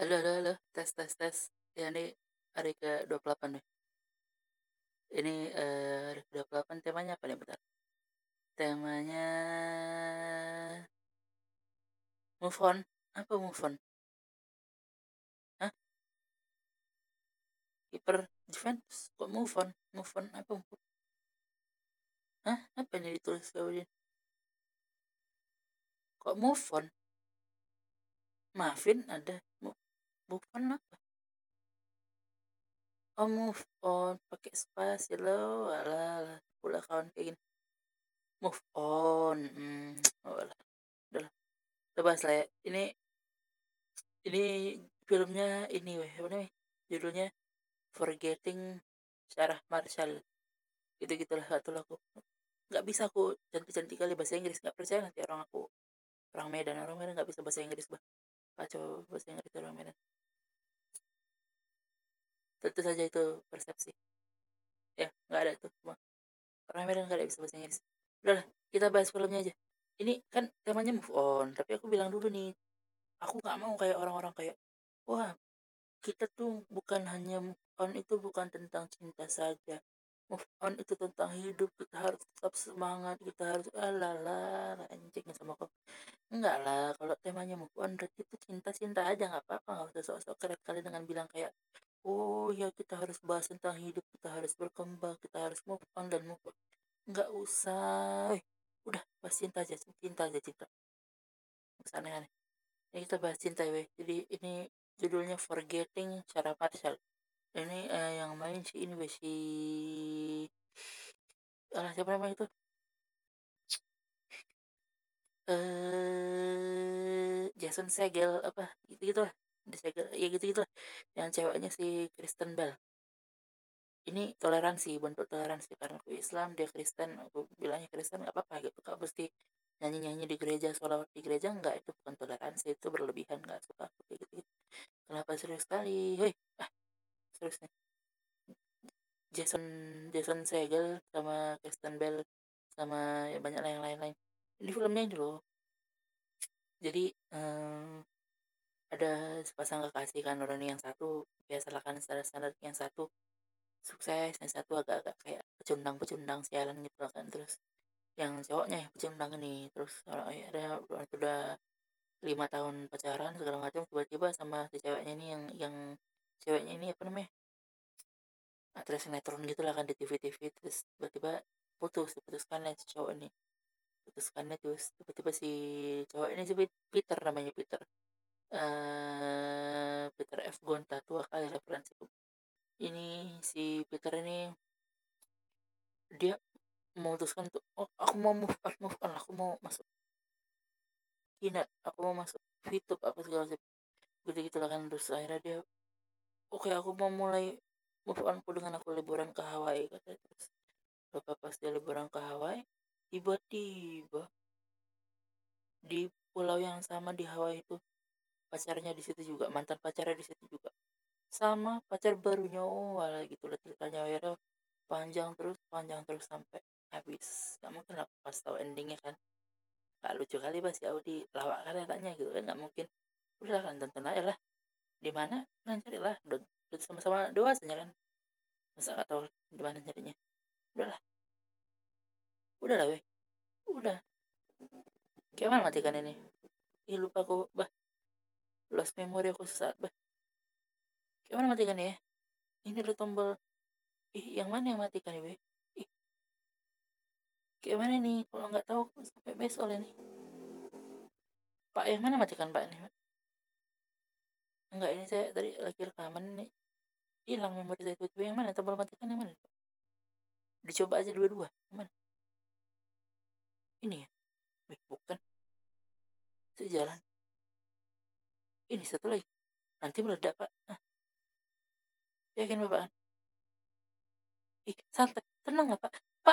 Halo halo halo, tes tes tes. Ya ini hari ke-28 nih. Ini eh, hari ke-28 temanya apa nih bentar? Temanya move on. Apa move on? Hah? Kiper Juventus kok move on? Move on apa? Move on? Hah? Apa ini ditulis kemudian? Kok move on? Maafin ada move, on apa? Oh move on pakai spasi lo, alah, pula kawan kayak gini. Move on, hmm, oh, alah. udah lah. Kita lah ya. Ini ini filmnya ini weh apa namanya? Judulnya Forgetting Sarah Marshall. Gitu gitulah satu lagu. Nggak bisa aku cantik-cantik kali bahasa Inggris. Nggak percaya nanti orang aku orang Medan orang Medan nggak bisa bahasa Inggris bah. Kacau bahasa Inggris orang Medan. Tentu saja itu persepsi. Ya nggak ada tuh semua. Orang Medan nggak ada bisa bahasa Inggris. Udahlah kita bahas filmnya aja. Ini kan temanya move on. Tapi aku bilang dulu nih. Aku nggak mau kayak orang-orang kayak wah kita tuh bukan hanya move on itu bukan tentang cinta saja move on itu tentang hidup kita harus tetap semangat kita harus alala anjing sama kau enggak lah kalau temanya move on berarti itu cinta cinta aja nggak apa-apa nggak usah sok-sok keren kali dengan bilang kayak oh ya kita harus bahas tentang hidup kita harus berkembang kita harus move on dan move on. Nggak usah. Eh, udah bahas cinta aja cinta aja cinta. Aneh-aneh. Ini kita bahas cinta ya jadi ini judulnya Forgetting Sarah Marshall. Ini uh, yang main si ini weh, si alah siapa namanya itu? Eh Jason Segel apa gitu gitu lah ya gitu gitu yang ceweknya si Kristen Bell. Ini toleransi bentuk toleransi karena aku Islam dia Kristen aku bilangnya Kristen nggak apa-apa gitu kak. Pasti nyanyi-nyanyi di gereja sholat di gereja enggak itu bukan toleransi itu berlebihan nggak suka aku gitu, gitu kenapa serius sekali? Hei ah serius nih. Jason Jason Segel sama Kristen Bell sama ya banyak yang lain-lain. Ini filmnya loh. Jadi um, ada sepasang kekasih kan orang yang satu biasalah kan standar-standar yang satu sukses yang satu agak-agak kayak pecundang-pecundang sialan gitu kan. Terus yang cowoknya yang pecundang ini terus ya ada udah lima tahun pacaran segala macam tiba-tiba sama si ceweknya ini yang yang ceweknya ini apa namanya aktris sinetron gitu lah kan di TV-TV terus tiba-tiba putus diputuskan si cowok ini. Putuskannya terus tiba-tiba si cowok ini si Peter namanya Peter uh, Peter F. Gonta tua kali referensi ini si Peter ini dia memutuskan untuk oh, aku mau move on move on aku mau masuk Kinat aku mau masuk YouTube apa segala macam. Gitu gitu lah kan terus akhirnya dia oke okay, aku mau mulai move on aku dengan aku liburan ke Hawaii kata terus Bapak pas dia liburan ke Hawaii tiba-tiba di pulau yang sama di Hawaii itu pacarnya di situ juga mantan pacarnya di situ juga. Sama pacar barunya oh malah gitu lah ceritanya. Akhirnya panjang terus panjang terus sampai habis. Nggak mungkin aku pas tahu endingnya kan. Nggak lucu kali pas si Audi lawak kali katanya gitu kan nggak mungkin. Udah kan tonton aja lah. Di mana? Kan carilah udah, udah sama-sama dewasanya kan. Masa nggak tahu di mana carinya udahlah udahlah weh. Udah. Gimana matikan ini? Ih, lupa aku bah lost memory aku sesaat bah. Gimana matikan ya? Ini lo tombol. Ih yang mana yang matikan ya weh kayak mana nih? Kalau nggak tahu sampai besok nih. Pak yang mana matikan pak nih enggak ini saya tadi lagi rekaman nih. Hilang memori saya itu yang mana? Tombol matikan yang mana? Dicoba aja dua-dua. Yang mana? Ini ya? Bukan. Sejalan ini satu lagi. Nanti meledak pak. Ah. yakin bapak? Ih santai. Tenang nggak pak